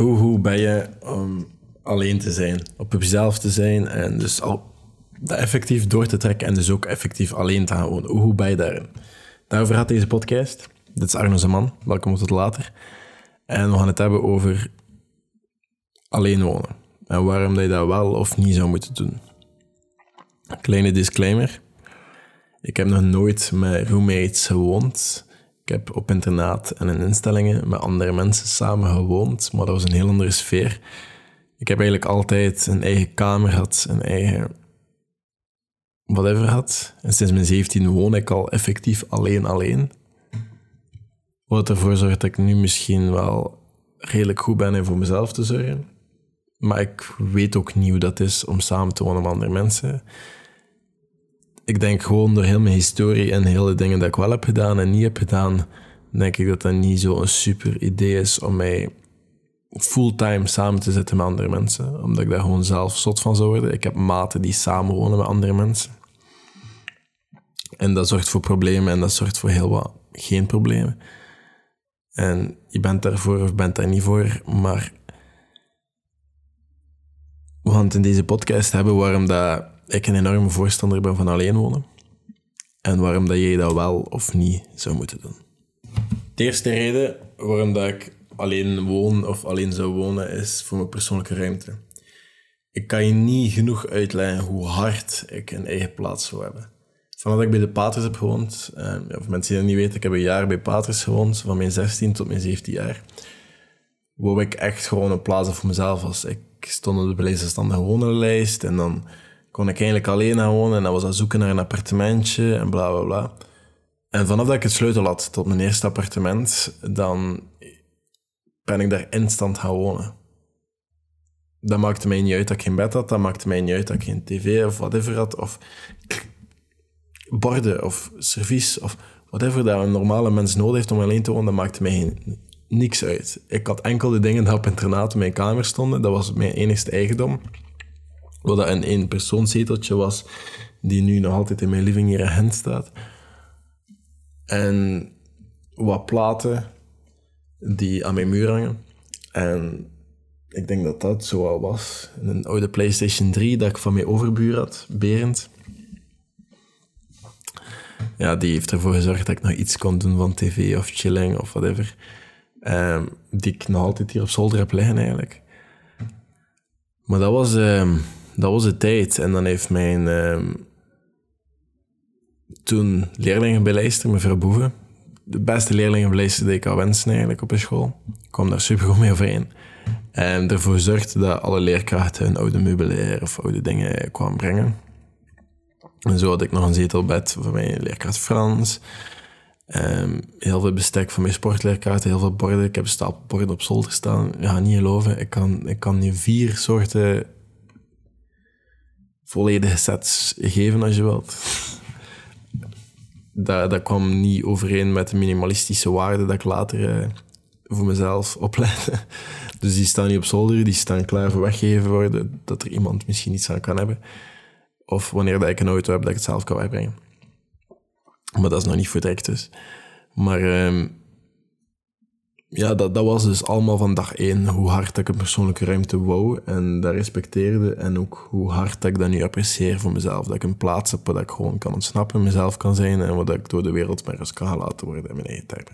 Hoe, hoe ben je om alleen te zijn, op jezelf te zijn en dus al dat effectief door te trekken en dus ook effectief alleen te gaan wonen? Hoe, ben je daarin? Daarover gaat deze podcast. Dit is Arno Zeman, welkom tot later. En we gaan het hebben over alleen wonen en waarom je dat wel of niet zou moeten doen. Kleine disclaimer. Ik heb nog nooit met roommates gewoond. Ik heb op internaat en in instellingen met andere mensen samen gewoond, maar dat was een heel andere sfeer. Ik heb eigenlijk altijd een eigen kamer gehad, een eigen whatever had. En sinds mijn 17 woon ik al effectief alleen alleen. Wat ervoor zorgt dat ik nu misschien wel redelijk goed ben in voor mezelf te zorgen. Maar ik weet ook niet hoe dat is om samen te wonen met andere mensen. Ik denk gewoon door heel mijn historie en hele dingen dat ik wel heb gedaan en niet heb gedaan, denk ik dat dat niet zo'n super idee is om mij fulltime samen te zitten met andere mensen. Omdat ik daar gewoon zelf zot van zou worden. Ik heb maten die samen wonen met andere mensen. En dat zorgt voor problemen en dat zorgt voor heel wat geen problemen. En je bent daarvoor of bent daar niet voor, maar we gaan in deze podcast hebben waarom dat ik een enorme voorstander ben van alleen wonen. En waarom dat jij dat wel of niet zou moeten doen. De eerste reden waarom dat ik alleen woon of alleen zou wonen is voor mijn persoonlijke ruimte. Ik kan je niet genoeg uitleggen hoe hard ik een eigen plaats wil hebben. Vanaf ik bij de Paters heb gewoond, eh, of mensen die dat niet weten, ik heb een jaar bij Paters gewoond, van mijn 16 tot mijn 17 jaar. Wou ik echt gewoon een plaats voor mezelf was. Ik stond op de beleidsstandige wonenlijst en dan kon ik eigenlijk alleen gaan wonen en dan was dat zoeken naar een appartementje en bla bla bla. En vanaf dat ik het sleutel had tot mijn eerste appartement, dan ben ik daar instant gaan wonen. Dat maakte mij niet uit dat ik geen bed had, dat maakte mij niet uit dat ik geen tv of whatever had, of borden of servies of whatever dat een normale mens nodig heeft om alleen te wonen, dat maakte mij niks uit. Ik had enkel de dingen die op internaat in mijn kamer stonden, dat was mijn enigste eigendom. Wat dat een eenpersoonszeteltje was, die nu nog altijd in mijn living hier in Gent staat. En wat platen die aan mijn muur hangen. En ik denk dat dat zo al was. Een oude PlayStation 3 dat ik van mijn overbuur had, Berend. Ja, die heeft ervoor gezorgd dat ik nog iets kon doen van tv of chilling of whatever. Um, die ik nog altijd hier op zolder heb liggen eigenlijk. Maar dat was, um, dat was de tijd. En dan heeft mijn um, toen leerlingenbeleister, mevrouw Boeven, de beste leerlingenbeleister die ik kan wensen eigenlijk op de school. Kwam daar super goed mee overeen. En ervoor zorgde dat alle leerkrachten hun oude meubilair of oude dingen kwamen brengen. En zo had ik nog een zetelbed voor mijn leerkracht Frans. Um, heel veel bestek van mijn sportleerkrachten, heel veel borden. Ik heb een stapel borden op zolder staan. Ja, niet geloven. Ik kan, ik kan je vier soorten volledige sets geven als je wilt. dat, dat kwam niet overeen met de minimalistische waarden dat ik later uh, voor mezelf opleidde. Dus die staan niet op zolder, die staan klaar voor weggegeven worden, dat er iemand misschien iets aan kan hebben. Of wanneer dat ik een auto heb, dat ik het zelf kan wegbrengen. Maar dat is nog niet voor direct dus. Maar um, ja, dat, dat was dus allemaal van dag één. Hoe hard ik een persoonlijke ruimte wou en dat respecteerde. En ook hoe hard ik dat nu apprecieer voor mezelf. Dat ik een plaats heb waar ik gewoon kan ontsnappen, mezelf kan zijn. En wat ik door de wereld maar eens kan laten worden in mijn eigen termen.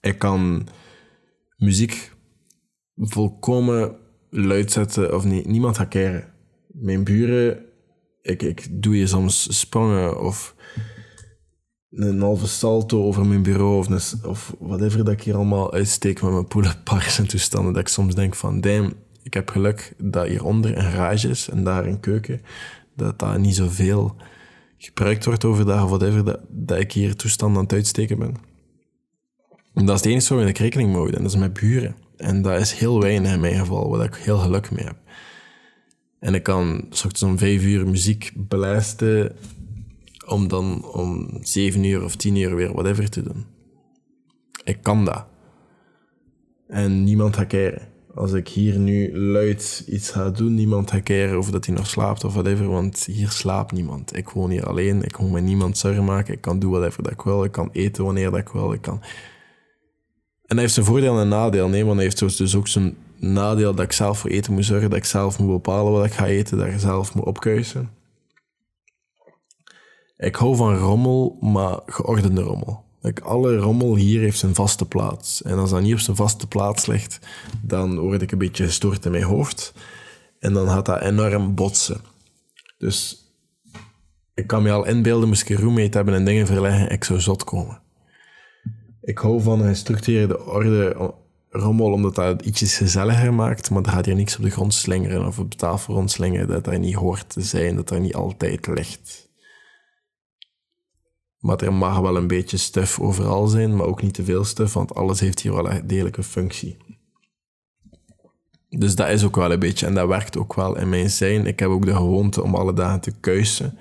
Ik kan muziek volkomen luid zetten of niet. Niemand gaat keren. Mijn buren, ik, ik doe je soms sprongen of een halve salto over mijn bureau of, een, of whatever dat ik hier allemaal uitsteek met mijn poelenpars en toestanden. Dat ik soms denk van, damn, ik heb geluk dat hieronder een garage is en daar een keuken. Dat dat niet zoveel gebruikt wordt overdag of whatever, dat, dat ik hier toestand aan het uitsteken ben. En dat is het enige waar ik rekening houden. En dat is met buren. En dat is heel weinig in mijn geval, waar ik heel geluk mee heb. En ik kan straks om vijf uur muziek beluisteren om dan om zeven uur of tien uur weer whatever te doen. Ik kan dat. En niemand gaat keren. Als ik hier nu luid iets ga doen, niemand gaat of dat hij nog slaapt of whatever, want hier slaapt niemand. Ik woon hier alleen, ik moet met niemand zorgen maken, ik kan doen whatever dat ik wil, ik kan eten wanneer dat ik wil, ik kan... En hij heeft zijn voordeel en een nadeel. Nee, want hij heeft dus ook zijn nadeel dat ik zelf voor eten moet zorgen, dat ik zelf moet bepalen wat ik ga eten, dat ik zelf moet opkuisen. Ik hou van rommel, maar geordende rommel. Like, alle rommel hier heeft zijn vaste plaats. En als dat niet op zijn vaste plaats ligt, dan word ik een beetje gestoord in mijn hoofd. En dan gaat dat enorm botsen. Dus ik kan me al inbeelden, moest ik een roommate hebben en dingen verleggen, ik zou zot komen. Ik hou van een gestructureerde orde rommel, omdat dat ietsjes gezelliger maakt, maar er gaat hier niks op de grond slingeren of op de tafel rondslingeren dat daar niet hoort te zijn, dat daar niet altijd ligt. Maar er mag wel een beetje stuf overal zijn, maar ook niet te veel stuf, want alles heeft hier wel een degelijke functie. Dus dat is ook wel een beetje, en dat werkt ook wel in mijn zijn. Ik heb ook de gewoonte om alle dagen te kuisen.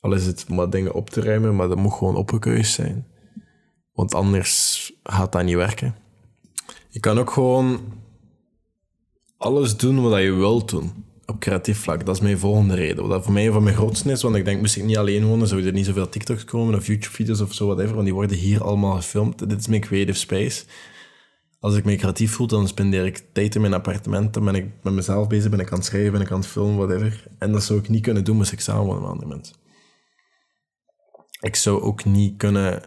Al is het maar dingen op te ruimen, maar dat moet gewoon opgekuist zijn. Want anders gaat dat niet werken. Je kan ook gewoon alles doen wat je wilt doen op creatief vlak. Dat is mijn volgende reden. Wat voor mij een van mijn grootste is, want ik denk, moest ik niet alleen wonen, zouden er niet zoveel TikToks komen of YouTube-video's of zo, whatever, want die worden hier allemaal gefilmd. Dit is mijn creative space. Als ik me creatief voel, dan spendeer ik tijd in mijn appartement, dan ben ik met mezelf bezig, ben ik aan het schrijven, ben ik aan het filmen, whatever. En dat zou ik niet kunnen doen moest ik samen wonen met andere mensen. Ik zou ook niet kunnen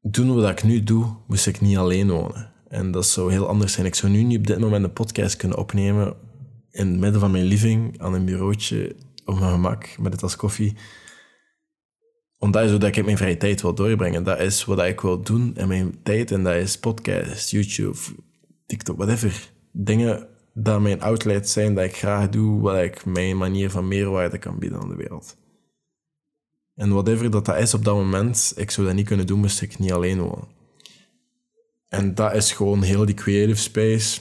doen wat ik nu doe, moest ik niet alleen wonen. En dat zou heel anders zijn. Ik zou nu niet op dit moment een podcast kunnen opnemen in het midden van mijn living, aan een bureautje, op mijn gemak, met het als koffie. Omdat is ik mijn vrije tijd wil doorbrengen. Dat is wat ik wil doen in mijn tijd. En dat is podcast, YouTube, TikTok, whatever. Dingen dat mijn outlets zijn, dat ik graag doe, wat ik mijn manier van meerwaarde kan bieden aan de wereld. En whatever dat, dat is op dat moment, ik zou dat niet kunnen doen, moest ik niet alleen wonen. En dat is gewoon heel die creative space.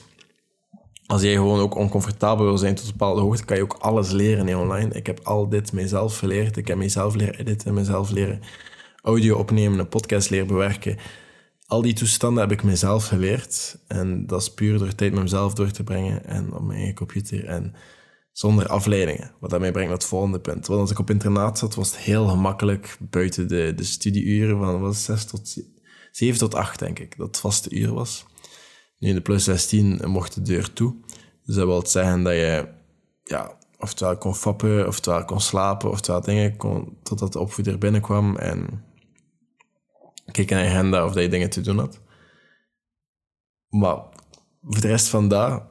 Als jij gewoon ook oncomfortabel wil zijn tot een bepaalde hoogte, kan je ook alles leren in online. Ik heb al dit mezelf geleerd. Ik heb mezelf leren editen, mezelf leren audio opnemen, een podcast leren bewerken. Al die toestanden heb ik mezelf geleerd. En dat is puur door tijd met mezelf door te brengen en op mijn computer. En zonder afleidingen. Wat mij brengt naar het volgende punt. Want als ik op internaat zat, was het heel gemakkelijk buiten de, de studieuren van was 6 tot 7 tot 8, denk ik, dat het vaste uur was. Nu in de plus 16 mocht de deur toe. Dus dat wil zeggen dat je ja, oftewel kon fappen, oftewel kon slapen, oftewel dingen kon, totdat de opvoeder binnenkwam en keek naar je agenda of dat je dingen te doen had. Maar voor de rest van dat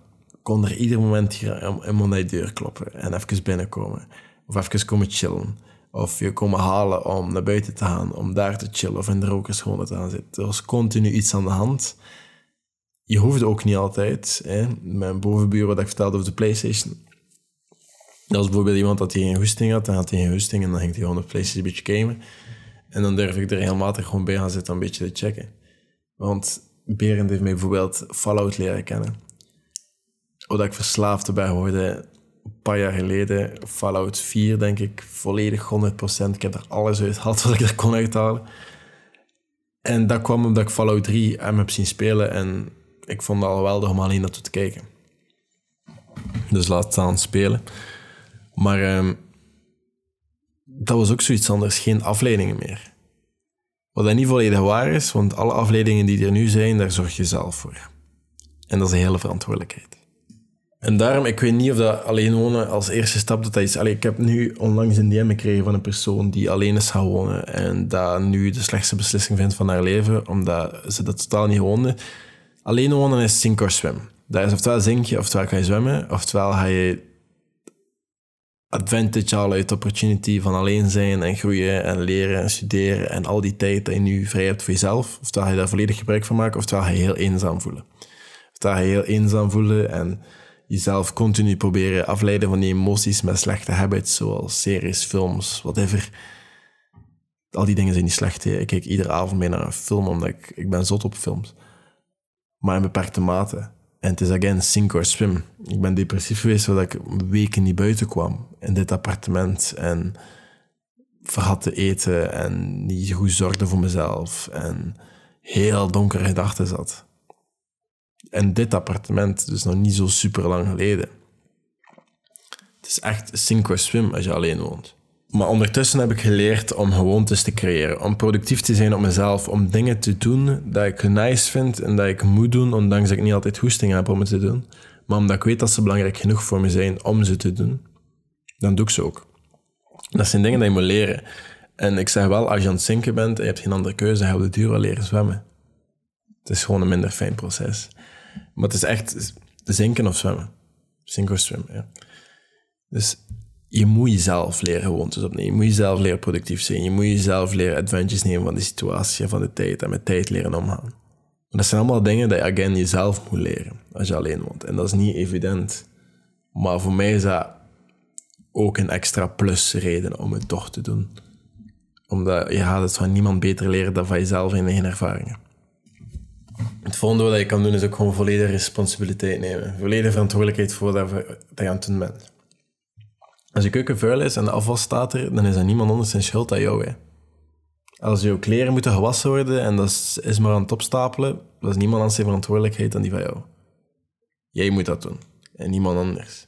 kon er ieder moment hier iemand naar je deur kloppen en even binnenkomen. Of even komen chillen. Of je komen halen om naar buiten te gaan, om daar te chillen of in de rokerschoenen te gaan zitten. Er was continu iets aan de hand. Je hoefde ook niet altijd. Hè. Mijn bovenbuur, wat ik vertelde over de PlayStation. Dat was bijvoorbeeld iemand dat hij geen hoesting had, dan had hij geen hoesting en dan ging hij gewoon op PlayStation een beetje gamen. En dan durf ik er regelmatig gewoon bij gaan zitten om een beetje te checken. Want Berend heeft mij bijvoorbeeld Fallout leren kennen dat ik verslaafd ben geworden een paar jaar geleden. Fallout 4, denk ik, volledig 100%. Ik heb er alles uit gehaald wat ik er kon uithalen. En dat kwam omdat ik Fallout 3 hem heb zien spelen en ik vond het al geweldig om alleen naartoe te kijken. Dus laat staan spelen. Maar um, dat was ook zoiets anders, geen afleidingen meer. Wat dat niet volledig waar is, want alle afleidingen die er nu zijn, daar zorg je zelf voor. En dat is een hele verantwoordelijkheid. En daarom, ik weet niet of dat alleen wonen als eerste stap dat, dat is. Allee, ik heb nu onlangs een DM gekregen van een persoon die alleen is gaan wonen en dat nu de slechtste beslissing vindt van haar leven, omdat ze dat totaal niet woonde. Alleen wonen is sink or swim. Dat is oftewel zink je, oftewel ga je zwemmen, oftewel ga je advantage halen uit de opportunity van alleen zijn en groeien en leren en studeren en al die tijd dat je nu vrij hebt voor jezelf. Oftewel ga je daar volledig gebruik van maken, oftewel ga je heel eenzaam voelen. Oftewel ga je heel eenzaam voelen en jezelf continu proberen afleiden van die emoties met slechte habits, zoals series, films, whatever. Al die dingen zijn niet slecht. Hè. Ik kijk iedere avond mee naar een film, omdat ik, ik ben zot op films. Maar in beperkte mate. En het is again sink or swim. Ik ben depressief geweest, zodat ik weken niet buiten kwam in dit appartement. En vergat te eten en niet goed zorgde voor mezelf. En heel donkere gedachten zat. En dit appartement, dus nog niet zo super lang geleden. Het is echt sink or swim als je alleen woont. Maar ondertussen heb ik geleerd om gewoontes te creëren. Om productief te zijn op mezelf. Om dingen te doen dat ik nice vind en dat ik moet doen, ondanks dat ik niet altijd hoesting heb om het te doen. Maar omdat ik weet dat ze belangrijk genoeg voor me zijn om ze te doen, dan doe ik ze ook. Dat zijn dingen die je moet leren. En ik zeg wel, als je aan het zinken bent en je hebt geen andere keuze, ga je op de duur wel leren zwemmen. Het is gewoon een minder fijn proces. Maar het is echt zinken of zwemmen. Zinken of zwemmen, ja. Dus je moet jezelf leren gewoontes opnemen. Je moet jezelf leren productief zijn. Je moet jezelf leren adventures nemen van de situatie en van de tijd. En met tijd leren omgaan. dat zijn allemaal dingen die je again jezelf moet leren als je alleen woont. En dat is niet evident. Maar voor mij is dat ook een extra plus reden om het toch te doen. Omdat je gaat het van niemand beter leren dan van jezelf en eigen ervaringen. Het volgende wat je kan doen is ook gewoon volledige responsabiliteit nemen. Volledige verantwoordelijkheid voor dat je aan het doen bent. Als je keuken vuil is en de afwas staat er, dan is dat niemand anders zijn schuld dan jou. Als jouw kleren moeten gewassen worden en dat is maar aan het opstapelen, dat is niemand anders zijn verantwoordelijkheid dan die van jou. Jij moet dat doen en niemand anders.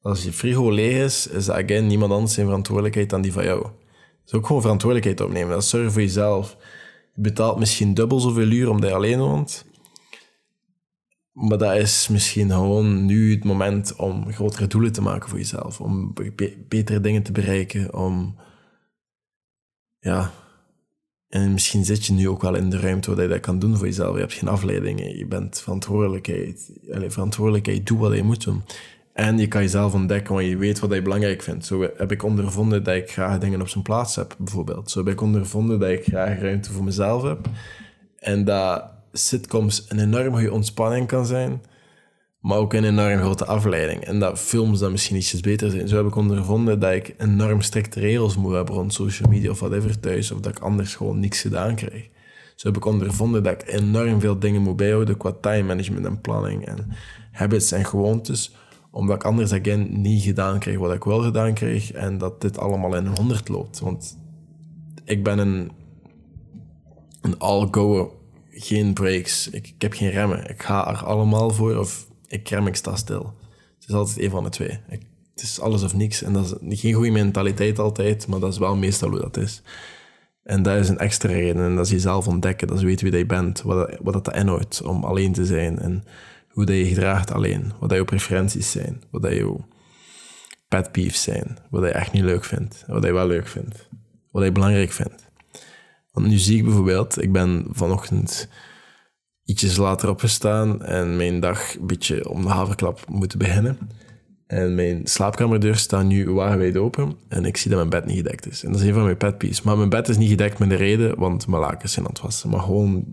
Als je frigo leeg is, is dat again niemand anders zijn verantwoordelijkheid dan die van jou. Dus ook gewoon verantwoordelijkheid opnemen. Dat is zorgen voor jezelf. Je betaalt misschien dubbel zoveel uur omdat je alleen woont. Maar dat is misschien gewoon nu het moment om grotere doelen te maken voor jezelf. Om betere dingen te bereiken. Om, ja. En misschien zit je nu ook wel in de ruimte waar je dat kan doen voor jezelf. Je hebt geen afleidingen. Je bent verantwoordelijkheid. Allez, verantwoordelijkheid, doe wat je moet doen. En je kan jezelf ontdekken, want je weet wat je belangrijk vindt. Zo heb ik ondervonden dat ik graag dingen op zijn plaats heb, bijvoorbeeld. Zo heb ik ondervonden dat ik graag ruimte voor mezelf heb. En dat sitcoms een enorm goede ontspanning kan zijn, maar ook een enorm grote afleiding. En dat films dan misschien ietsjes beter zijn. Zo heb ik ondervonden dat ik enorm strikte regels moet hebben rond social media of whatever thuis, of dat ik anders gewoon niks gedaan krijg. Zo heb ik ondervonden dat ik enorm veel dingen moet bijhouden qua time management en planning en habits en gewoontes omdat ik anders again niet gedaan krijg wat ik wel gedaan kreeg en dat dit allemaal in een honderd loopt. Want ik ben een, een all-goer, geen breaks. Ik, heb geen remmen. Ik ga er allemaal voor of ik rem, ik sta stil. Het is altijd een van de twee. Het is alles of niks. En dat is geen goede mentaliteit altijd, maar dat is wel meestal hoe dat is. En dat is een extra reden. En dat is jezelf ontdekken. Dat is weten wie je bent. Wat, wat dat inhoudt om alleen te zijn. En hoe dat je gedraagt alleen, wat dat je preferenties zijn, wat dat je pet peeves zijn, wat je echt niet leuk vindt, wat je wel leuk vindt, wat je belangrijk vindt. Want nu zie ik bijvoorbeeld, ik ben vanochtend ietsjes later opgestaan en mijn dag een beetje om de haverklap moeten beginnen. En mijn slaapkamerdeur staat nu wagenwijd open en ik zie dat mijn bed niet gedekt is. En dat is een van mijn pet peeves. Maar mijn bed is niet gedekt met de reden, want mijn lakens zijn aan het wassen. Maar gewoon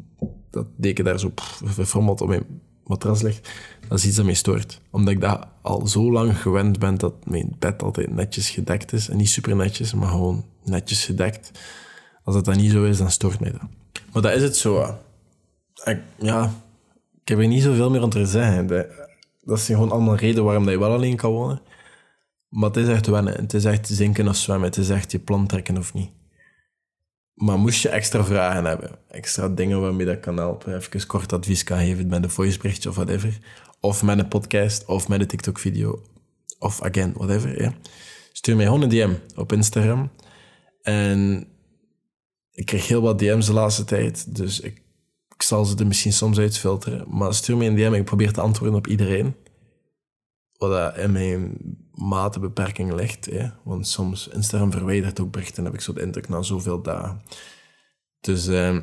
dat deken daar zo verfrommeld op mijn matras ligt, dat is iets dat mij stoort. Omdat ik dat al zo lang gewend ben dat mijn bed altijd netjes gedekt is. En niet super netjes, maar gewoon netjes gedekt. Als dat dan niet zo is, dan stoort mij dat. Maar dat is het zo. Ik, ja, ik heb er niet zoveel meer om te zeggen. Dat zijn gewoon allemaal redenen waarom je wel alleen kan wonen. Maar het is echt wennen. Het is echt zinken of zwemmen. Het is echt je plan trekken of niet. Maar moest je extra vragen hebben, extra dingen waarmee dat kan helpen, even kort advies kan geven met een voiceberichtje of whatever, of met een podcast, of met een TikTok-video, of again, whatever, stuur mij gewoon een DM op Instagram. En ik krijg heel wat DM's de laatste tijd, dus ik, ik zal ze er misschien soms uitfilteren. Maar stuur mij een DM en ik probeer te antwoorden op iedereen. Wat in mijn matebeperking ligt. Hè? Want soms Instagram verwijdert ook berichten, heb ik zo de indruk, na zoveel dagen. Dus, uh,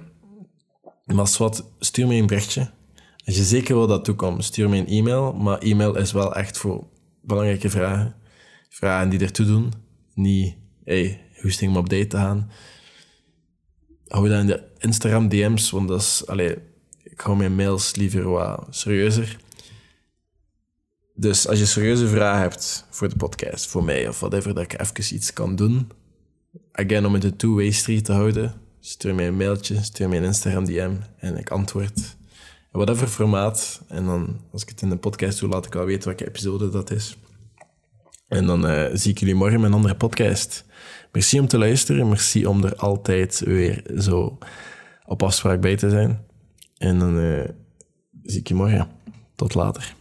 maar wat, stuur me een berichtje. Als je zeker wil dat toekomt, stuur me een e-mail. Maar e-mail is wel echt voor belangrijke vragen. Vragen die ertoe doen. Niet, hey, hoesting om op date te gaan. Hou dat in de Instagram DM's, want dat is, allee, ik hou mijn mails liever wat serieuzer. Dus als je serieuze vragen hebt voor de podcast, voor mij of whatever, dat ik even iets kan doen, again, om het een two-way street te houden, stuur mij een mailtje, stuur mij een Instagram DM en ik antwoord. In whatever formaat. En dan, als ik het in de podcast doe, laat ik wel weten welke episode dat is. En dan uh, zie ik jullie morgen met een andere podcast. Merci om te luisteren. Merci om er altijd weer zo op afspraak bij te zijn. En dan uh, zie ik je morgen. Tot later.